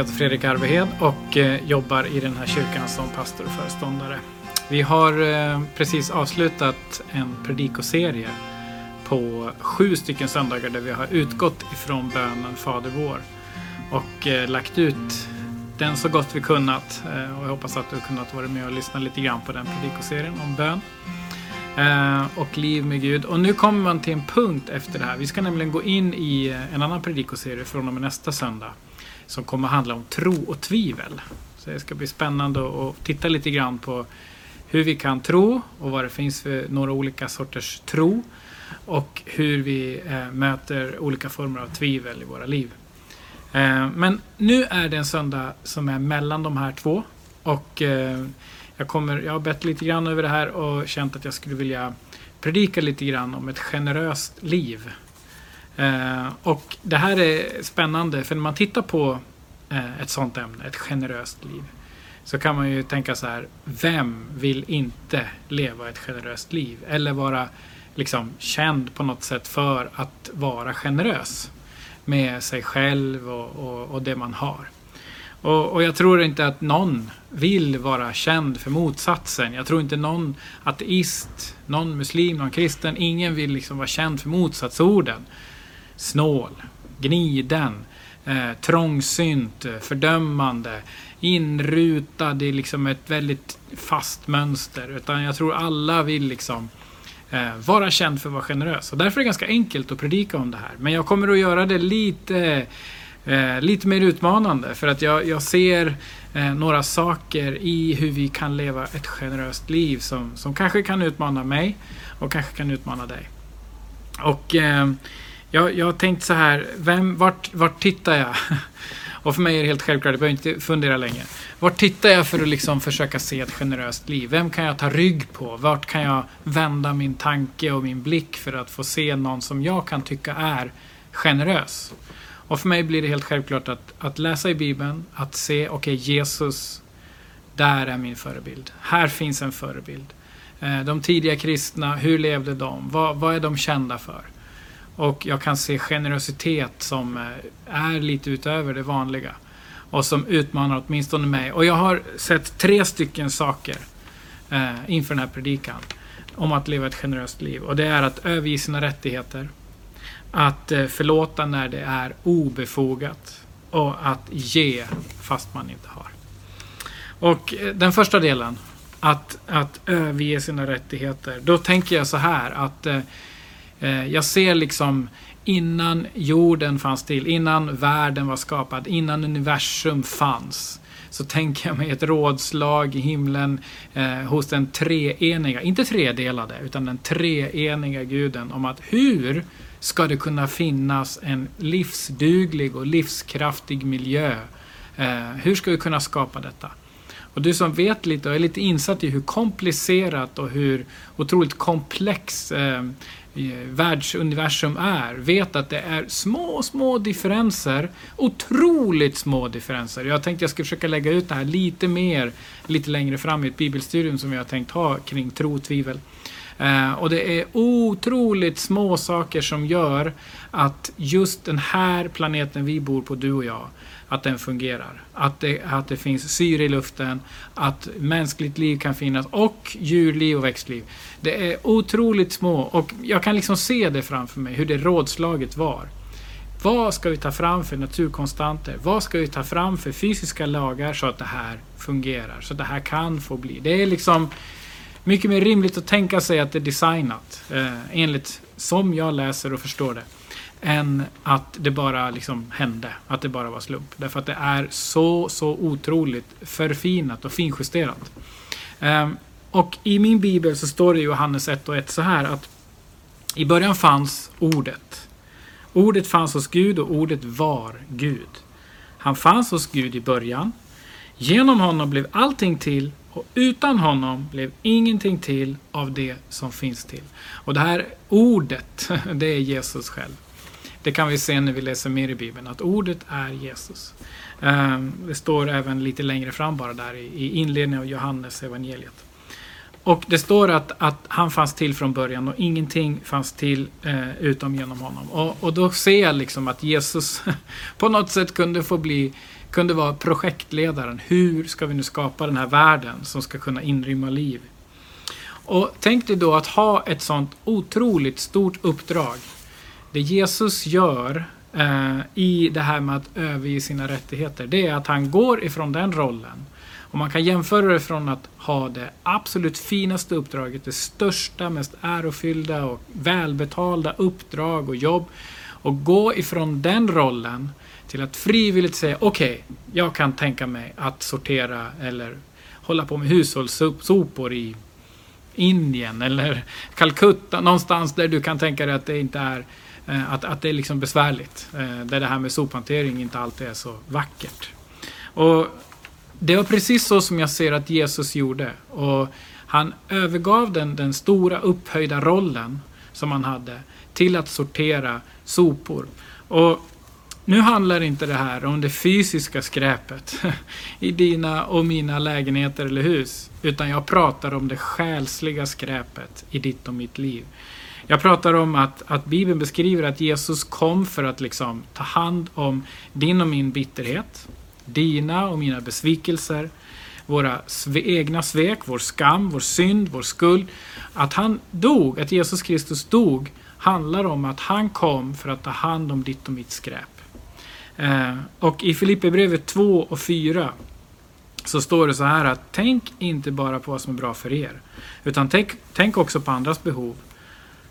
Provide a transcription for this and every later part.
heter Fredrik Arvehed och eh, jobbar i den här kyrkan som pastor och föreståndare. Vi har eh, precis avslutat en predikoserie på sju stycken söndagar där vi har utgått ifrån bönen Fader vår och eh, lagt ut den så gott vi kunnat. Och jag hoppas att du har kunnat vara med och lyssna lite grann på den predikoserien om bön och liv med Gud. Och nu kommer man till en punkt efter det här. Vi ska nämligen gå in i en annan predikoserie från och med nästa söndag som kommer att handla om tro och tvivel. Så det ska bli spännande att titta lite grann på hur vi kan tro och vad det finns för några olika sorters tro och hur vi eh, möter olika former av tvivel i våra liv. Eh, men nu är det en söndag som är mellan de här två och eh, jag, kommer, jag har bett lite grann över det här och känt att jag skulle vilja predika lite grann om ett generöst liv. Eh, och det här är spännande för när man tittar på eh, ett sånt ämne, ett generöst liv, så kan man ju tänka så här, vem vill inte leva ett generöst liv? Eller vara liksom känd på något sätt för att vara generös med sig själv och, och, och det man har. Och, och, jag tror inte att någon vill vara känd för motsatsen. Jag tror inte någon ateist, någon muslim, någon kristen, ingen vill liksom vara känd för motsatsorden snål, gniden, eh, trångsynt, eh, fördömande, inrutad i liksom ett väldigt fast mönster. Utan jag tror alla vill liksom eh, vara känd för att vara generös. Och därför är det ganska enkelt att predika om det här. Men jag kommer att göra det lite Eh, lite mer utmanande för att jag, jag ser eh, några saker i hur vi kan leva ett generöst liv som, som kanske kan utmana mig och kanske kan utmana dig. Och eh, jag, jag har tänkt så här, vem, vart, vart tittar jag? Och för mig är det helt självklart, jag behöver inte fundera länge. Vart tittar jag för att liksom försöka se ett generöst liv? Vem kan jag ta rygg på? Vart kan jag vända min tanke och min blick för att få se någon som jag kan tycka är generös? Och för mig blir det helt självklart att, att läsa i Bibeln, att se, okej okay, Jesus, där är min förebild. Här finns en förebild. Eh, de tidiga kristna, hur levde de? Vad, vad är de kända för? Och jag kan se generositet som eh, är lite utöver det vanliga. Och som utmanar åtminstone mig. Och jag har sett tre stycken saker eh, inför den här predikan. Om att leva ett generöst liv. Och det är att överge sina rättigheter. Att eh, förlåta när det är obefogat. Och att ge fast man inte har. Och eh, den första delen. Att, att överge sina rättigheter. Då tänker jag så här att Eh, Eh, jag ser liksom innan jorden fanns till, innan världen var skapad, innan universum fanns så tänker jag mig ett rådslag i himlen eh, hos den treeniga, inte tredelade, utan den treeniga guden om att hur ska det kunna finnas en livsduglig och livskraftig miljö? Eh, hur ska vi kunna skapa detta? Och du som vet lite och är lite insatt i hur komplicerat och hur otroligt komplex eh, Eh, världsuniversum är vet att det är små, små differenser. Otroligt små differenser. Jag tänkte jag skulle försöka lägga ut det här lite mer lite längre fram i ett bibelstudium som jag har tänkt ha kring tro och tvivel. Eh, och det är otroligt små saker som gör att just den här planeten vi bor på, du och jag, att den fungerar. Att det, att det finns syre i luften, att mänskligt liv kan finnas och djurliv och växtliv. Det är otroligt små och jag kan liksom se det framför mig, hur det rådslaget var. Vad ska vi ta fram för naturkonstanter? Vad ska vi ta fram för fysiska lagar så att det här fungerar? Så att det här kan få bli. Det är liksom mycket mer rimligt att tänka sig att det är designat eh, enligt som jag läser och förstår det än att det bara liksom hände, att det bara var slump. Därför att det är så, så otroligt förfinat och finjusterat. Um, och i min bibel så står det i Johannes 1 och 1 så här att i början fanns ordet. Ordet fanns hos Gud och ordet var Gud. Han fanns hos Gud i början. Genom honom blev allting till och utan honom blev ingenting till av det som finns till. Och det här ordet, det är Jesus själv. Det kan vi se när vi läser mer i Bibeln, att ordet är Jesus. Ehm, det står även lite längre fram bara där i inledningen av Johannes evangeliet. och det står att, att han fanns till från början och ingenting fanns till eh, utom genom honom. Och, och då ser jag liksom att Jesus på något sätt kunde få bli kunde vara projektledaren. Hur ska vi nu skapa den här världen som ska kunna inrymma liv? Och tänk dig då att ha ett sånt otroligt stort uppdrag. Det Jesus gör eh, i det här med att överge sina rättigheter, det är att han går ifrån den rollen. Och man kan jämföra det från att ha det absolut finaste uppdraget, det största, mest ärofyllda och välbetalda uppdrag och jobb och gå ifrån den rollen till att frivilligt säga okej, okay, jag kan tänka mig att sortera eller hålla på med hushållssopor i Indien eller Calcutta, någonstans där du kan tänka dig att det inte är eh, att, att det är liksom besvärligt. Eh, där det här med sophantering inte alltid är så vackert. Och det var precis så som jag ser att Jesus gjorde. Och han övergav den, den stora upphöjda rollen som han hade till att sortera sopor. Och nu handlar inte det här om det fysiska skräpet i dina och mina lägenheter eller hus. Utan jag pratar om det själsliga skräpet i ditt och mitt liv. Jag pratar om att, att Bibeln beskriver att Jesus kom för att liksom ta hand om din och min bitterhet. Dina och mina besvikelser. Våra egna svek, vår skam, vår synd, vår skuld. Att han dog, att Jesus Kristus dog, handlar om att han kom för att ta hand om ditt och mitt skräp. Eh, och i Filipperbrevet 2 och 4 så står det så här att tänk inte bara på vad som är bra för er. Utan tänk, tänk också på andras behov.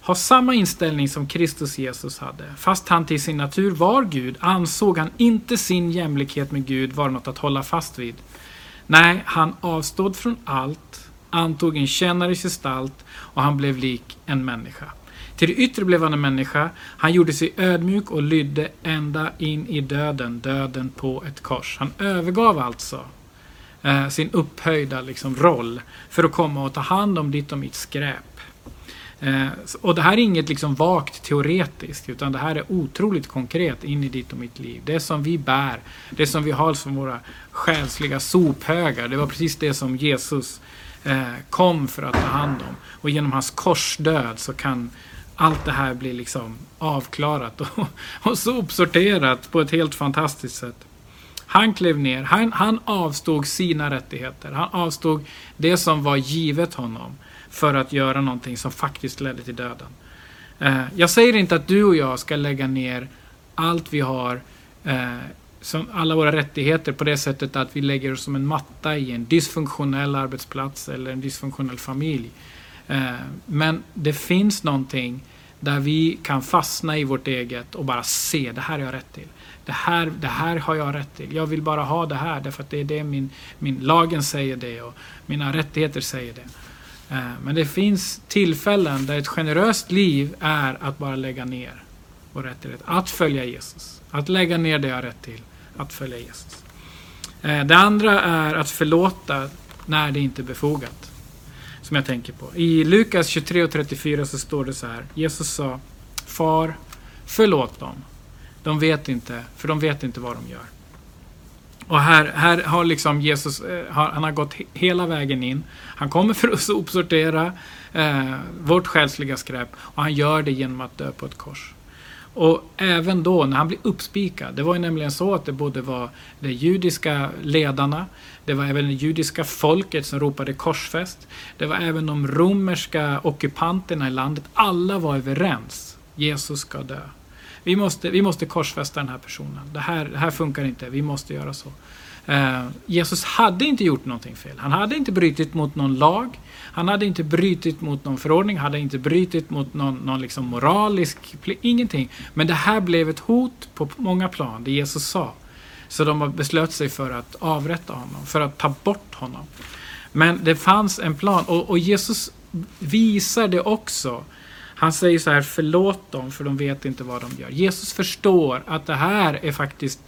Ha samma inställning som Kristus Jesus hade. Fast han till sin natur var Gud ansåg han inte sin jämlikhet med Gud vara något att hålla fast vid. Nej, han avstod från allt, antog en tjänares gestalt och han blev lik en människa. Till det yttre blev han en människa. Han gjorde sig ödmjuk och lydde ända in i döden, döden på ett kors. Han övergav alltså eh, sin upphöjda liksom, roll för att komma och ta hand om ditt och mitt skräp. Eh, och det här är inget liksom vagt teoretiskt, utan det här är otroligt konkret in i ditt och mitt liv. Det som vi bär, det som vi har som våra själsliga sophögar, det var precis det som Jesus eh, kom för att ta hand om. Och genom hans korsdöd så kan allt det här blir liksom avklarat och, och sopsorterat på ett helt fantastiskt sätt. Han klev ner, han, han avstod sina rättigheter. Han avstod det som var givet honom för att göra någonting som faktiskt ledde till döden. Eh, jag säger inte att du och jag ska lägga ner allt vi har, eh, som alla våra rättigheter på det sättet att vi lägger oss som en matta i en dysfunktionell arbetsplats eller en dysfunktionell familj. Eh, men det finns någonting där vi kan fastna i vårt eget och bara se, det här har jag rätt till. Det här, det här har jag rätt till. Jag vill bara ha det här därför att det är det min, min lagen säger det och mina rättigheter säger det. Eh, men det finns tillfällen där ett generöst liv är att bara lägga ner vår rättighet. Att följa Jesus. Att lägga ner det jag har rätt till. Att följa Jesus. Eh, det andra är att förlåta när det inte är befogat som jag tänker på. I Lukas 23 och 34 så står det så här. Jesus sa Far, förlåt dem. De vet inte, för de vet inte vad de gör. Och här, här har liksom Jesus, eh, han har gått hela vägen in. Han kommer för att sopsortera eh, vårt själsliga skräp och han gör det genom att dö på ett kors. Och även då när han blir uppspikad, det var ju nämligen så att det både var de judiska ledarna, det var även det judiska folket som ropade korsfäst, det var även de romerska ockupanterna i landet, alla var överens. Jesus ska dö. Vi måste, vi måste korsfästa den här personen. Det här, det här funkar inte, vi måste göra så. Eh, Jesus hade inte gjort någonting fel. Han hade inte brutit mot någon lag. Han hade inte brutit mot någon förordning, hade inte brutit mot någon, någon liksom moralisk, ingenting. Men det här blev ett hot på många plan, det Jesus sa. Så de beslöt sig för att avrätta honom, för att ta bort honom. Men det fanns en plan och, och Jesus visar det också. Han säger så här, förlåt dem för de vet inte vad de gör. Jesus förstår att det här är faktiskt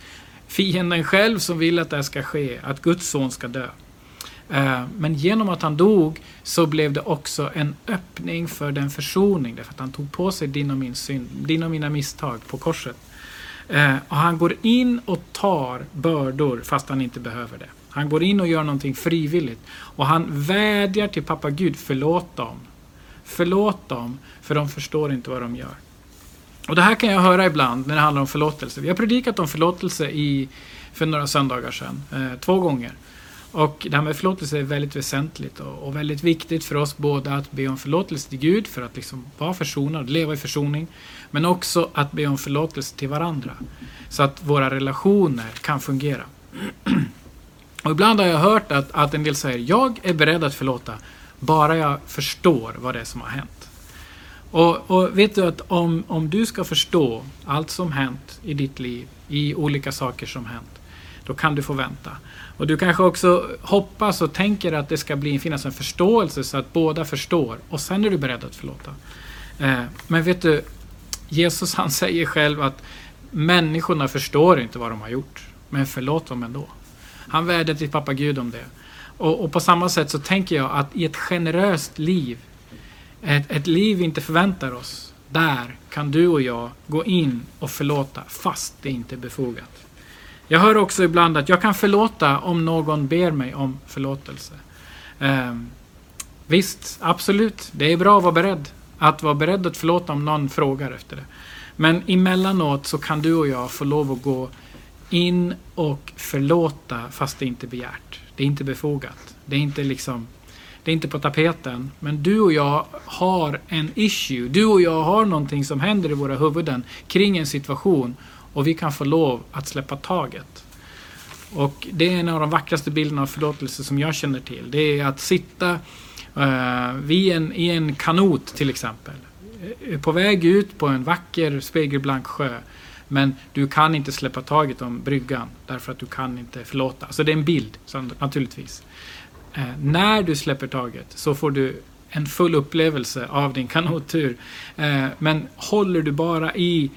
fienden själv som vill att det ska ske, att Guds son ska dö. Eh, men genom att han dog så blev det också en öppning för den försoning, därför att han tog på sig din och min synd, din och mina misstag på korset. Eh, och han går in och tar bördor fast han inte behöver det. Han går in och gör någonting frivilligt. Och han vädjar till pappa Gud, förlåt dem. Förlåt dem, för de förstår inte vad de gör. Och det här kan jag höra ibland när det handlar om förlåtelse. Vi har predikat om förlåtelse i, för några söndagar sedan, eh, två gånger. Och det här med förlåtelse är väldigt väsentligt och, och, väldigt viktigt för oss både att be om förlåtelse till Gud för att liksom vara försonad, leva i försoning. Men också att be om förlåtelse till varandra. Så att våra relationer kan fungera. Och ibland har jag hört att, att en del säger jag är beredd att förlåta bara jag förstår vad det är som har hänt. Och, och, vet du att om, om du ska förstå allt som hänt i ditt liv, i olika saker som hänt, då kan du få vänta. Och du kanske också hoppas och tänker att det ska bli, finnas en förståelse så att båda förstår och sen är du beredd att förlåta. Eh, men vet du, Jesus han säger själv att människorna förstår inte vad de har gjort, men förlåt dem ändå. Han vädjar till pappa Gud om det. Och, och, på samma sätt så tänker jag att i ett generöst liv, ett, ett liv vi inte förväntar oss, där kan du och jag gå in och förlåta fast det inte är befogat. Jag hör också ibland att jag kan förlåta om någon ber mig om förlåtelse. Eh, visst, absolut, det är bra att vara beredd. Att vara beredd att förlåta om någon frågar efter det. Men emellanåt så kan du och jag få lov att gå in och förlåta fast det inte är begärt. Det är inte befogat. Det är inte liksom det är inte på tapeten. Men du och jag har en issue. Du och jag har någonting som händer i våra huvuden kring en situation och vi kan få lov att släppa taget. Och det är en av de vackraste bilderna av förlåtelse som jag känner till. Det är att sitta uh, vid en, i en kanot till exempel. Eh, på väg ut på en vacker spegelblank sjö. Men du kan inte släppa taget om bryggan därför att du kan inte förlåta. Så det är en bild naturligtvis. Eh, när du släpper taget så får du en full upplevelse av din kanottur. Eh, men håller du bara i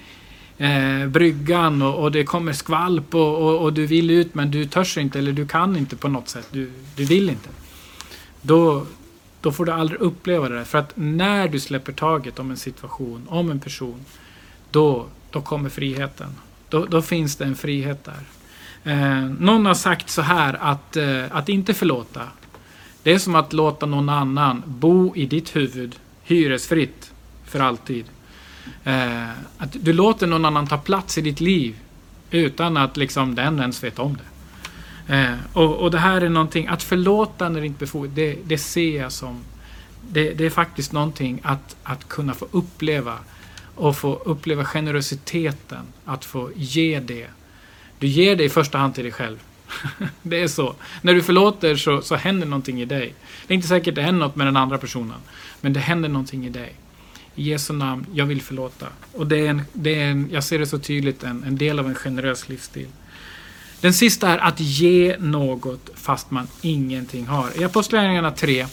eh, bryggan och, och, det kommer skvalp och, och, och, du vill ut men du törs inte eller du kan inte på något sätt. Du, du vill inte. Då, då får du aldrig uppleva det. För att när du släpper taget om en situation, om en person, då, då kommer friheten. Då, då finns det en frihet där. Eh, någon har sagt så här att, eh, att inte förlåta. Det är som att låta någon annan bo i ditt huvud hyresfritt för alltid. Eh, att du låter någon annan ta plats i ditt liv utan att liksom den ens vet om det. Eh, och, och det här är någonting, att förlåta när det inte befogat, det, det ser jag som det, det, är faktiskt någonting att, att kunna få uppleva och få uppleva generositeten, att få ge det. Du ger det i första hand till dig själv. det är så. När du förlåter så, så händer någonting i dig. Det är inte säkert det händer något med den andra personen, men det händer någonting i dig. I Jesu namn, jag vill förlåta. Och det är en, det är en, jag ser det så tydligt, en, en del av en generös livsstil. Den sista är att ge något fast man ingenting har. I Apostlagärningarna 3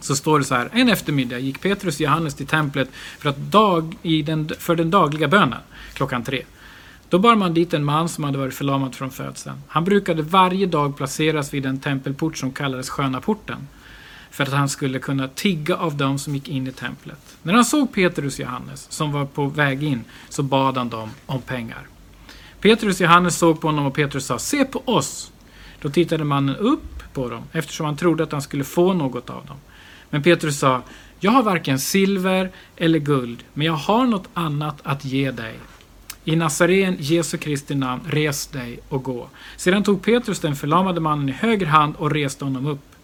så står det så här. En eftermiddag gick Petrus och Johannes till templet för, att dag, i den, för den dagliga bönen klockan tre. Då bar man dit en man som hade varit förlamad från födseln. Han brukade varje dag placeras vid en tempelport som kallades Sköna porten för att han skulle kunna tigga av dem som gick in i templet. När han såg Petrus och Johannes, som var på väg in, så bad han dem om pengar. Petrus och Johannes såg på honom och Petrus sa ”Se på oss!” Då tittade mannen upp på dem, eftersom han trodde att han skulle få något av dem. Men Petrus sa ”Jag har varken silver eller guld, men jag har något annat att ge dig. I Nazaren, Jesu Kristi namn, res dig och gå. Sedan tog Petrus den förlamade mannen i höger hand och reste honom upp.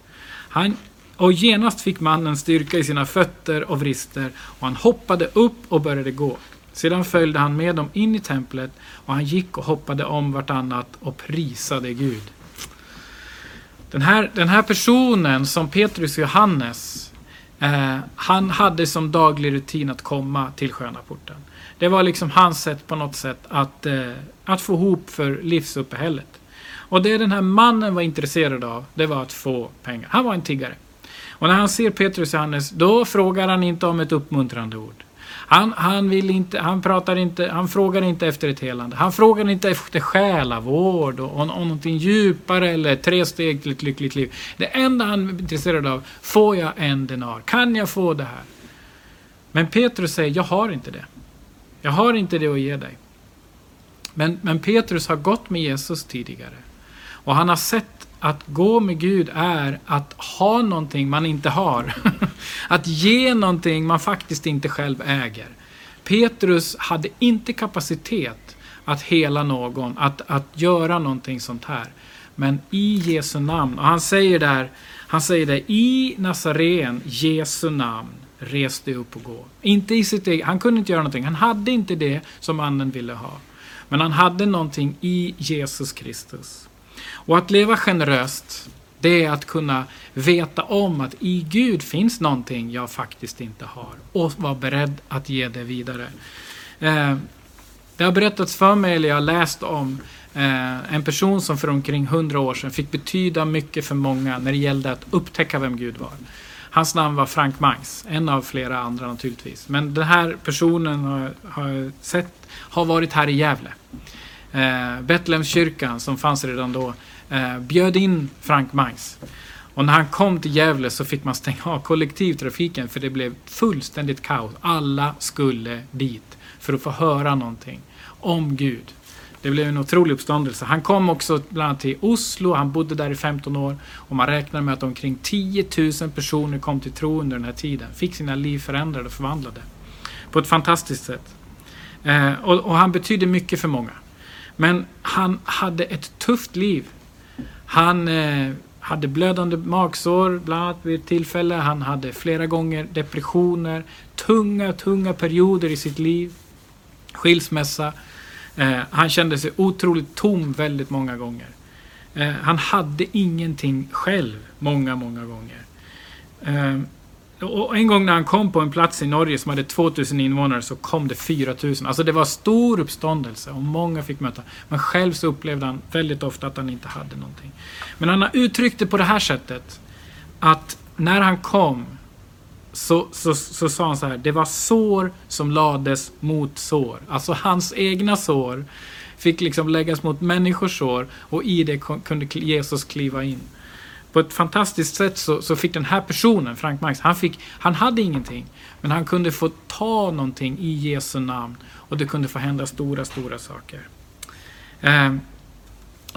Han och genast fick mannen styrka i sina fötter och vrister och han hoppade upp och började gå. Sedan följde han med dem in i templet och han gick och hoppade om vartannat och prisade Gud. Den här, den här personen som Petrus och Johannes, eh, han hade som daglig rutin att komma till sköna porten. Det var liksom hans sätt på något sätt att, eh, att få ihop för livsuppehället. Och det den här mannen var intresserad av, det var att få pengar. Han var en tiggare. Och när han ser Petrus och Johannes, då frågar han inte om ett uppmuntrande ord. Han, han, vill inte, han, pratar inte, han frågar inte efter ett helande. Han frågar inte efter själavård och, och, och någonting djupare eller tre steg till ett lyckligt liv. Det enda han är intresserad av, får jag en denar? Kan jag få det här? Men Petrus säger, jag har inte det. Jag har inte det att ge dig. Men, men Petrus har gått med Jesus tidigare. Och han har sett att gå med Gud är att ha någonting man inte har. att ge någonting man faktiskt inte själv äger. Petrus hade inte kapacitet att hela någon, att, att göra någonting sånt här. Men i Jesu namn, och han säger där, han säger det i Nazaren, Jesu namn, res dig upp och gå. Inte i sitt eget, han kunde inte göra någonting, han hade inte det som Anden ville ha. Men han hade någonting i Jesus Kristus. Och att leva generöst, det är att kunna veta om att i Gud finns någonting jag faktiskt inte har. Och vara beredd att ge det vidare. Eh, det har berättats för mig, eller jag har läst om, eh, en person som för omkring 100 år sedan fick betyda mycket för många när det gällde att upptäcka vem Gud var. Hans namn var Frank Mangs, en av flera andra naturligtvis. Men den här personen har, har, sett, har varit här i Gävle. Eh, Betlehemskyrkan som fanns redan då eh, bjöd in Frank Mangs. Och när han kom till Gävle så fick man stänga av kollektivtrafiken för det blev fullständigt kaos. Alla skulle dit för att få höra någonting om Gud. Det blev en otrolig uppståndelse. Han kom också bland annat till Oslo, han bodde där i 15 år och man räknar med att omkring 10 000 personer kom till tro under den här tiden. Fick sina liv förändrade och förvandlade. På ett fantastiskt sätt. Eh, och, och han betydde mycket för många. Men han hade ett tufft liv. Han eh, hade blödande magsår bland annat vid ett tillfälle. Han hade flera gånger depressioner, tunga, tunga perioder i sitt liv. Skilsmässa. Eh, han kände sig otroligt tom väldigt många gånger. Eh, han hade ingenting själv många, många gånger. Eh, och en gång när han kom på en plats i Norge som hade 2000 invånare så kom det 4000. Alltså det var stor uppståndelse och många fick möta. Men själv så upplevde han väldigt ofta att han inte hade någonting. Men han har uttryckt det på det här sättet. Att när han kom så, så, så sa han så här. Det var sår som lades mot sår. Alltså hans egna sår fick liksom läggas mot människors sår och i det kunde Jesus kliva in på ett fantastiskt sätt så, så, fick den här personen, Frank Marx, han, fick, han hade ingenting. Men han kunde få ta någonting i Jesu namn. Och det kunde få hända stora, stora saker. Eh,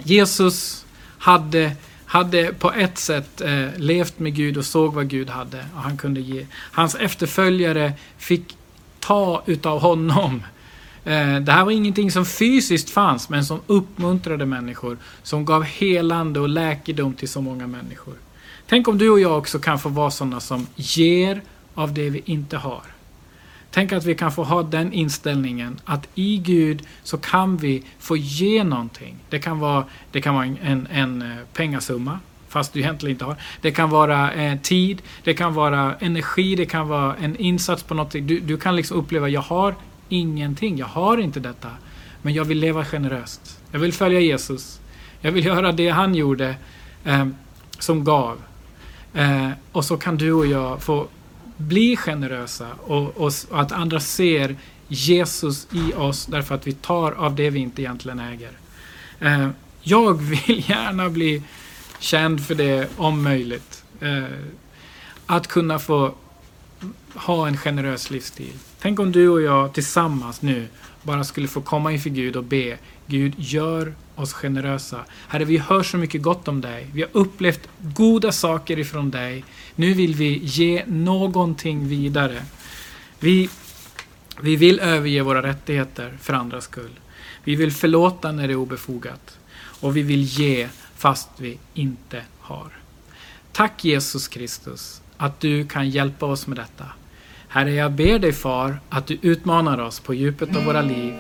Jesus hade, hade på ett sätt eh, levt med Gud och såg vad Gud hade. Och han kunde ge. Hans efterföljare fick ta utav honom Eh, det här var ingenting som fysiskt fanns, men som uppmuntrade människor. Som gav helande och läkedom till så många människor. Tänk om du och jag också kan få vara sådana som ger av det vi inte har. Tänk att vi kan få ha den inställningen att i Gud så kan vi få ge någonting. Det kan vara, det kan vara en, en, eh, pengasumma, fast du egentligen inte har. Det kan vara eh, tid, det kan vara energi, det kan vara en insats på någonting. Du, du kan liksom uppleva, jag har ingenting. Jag har inte detta. Men jag vill leva generöst. Jag vill följa Jesus. Jag vill göra det han gjorde eh, som gav. Eh, och så kan du och jag få bli generösa och, och, och, att andra ser Jesus i oss därför att vi tar av det vi inte egentligen äger. Eh, jag vill gärna bli känd för det om möjligt. Eh, att kunna få ha en generös livsstil. Tänk om du och jag tillsammans nu bara skulle få komma inför Gud och be. Gud, gör oss generösa. Herre, vi hör så mycket gott om dig. Vi har upplevt goda saker ifrån dig. Nu vill vi ge någonting vidare. Vi, vi vill överge våra rättigheter för andras skull. Vi vill förlåta när det är obefogat. Och vi vill ge fast vi inte har. Tack Jesus Kristus att du kan hjälpa oss med detta. Herre, jag ber dig far att du utmanar oss på djupet av våra liv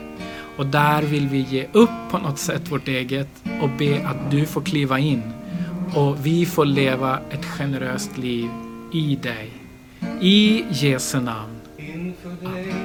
och där vill vi ge upp på något sätt vårt eget och be att du får kliva in och vi får leva ett generöst liv i dig. I Jesu namn. Amen.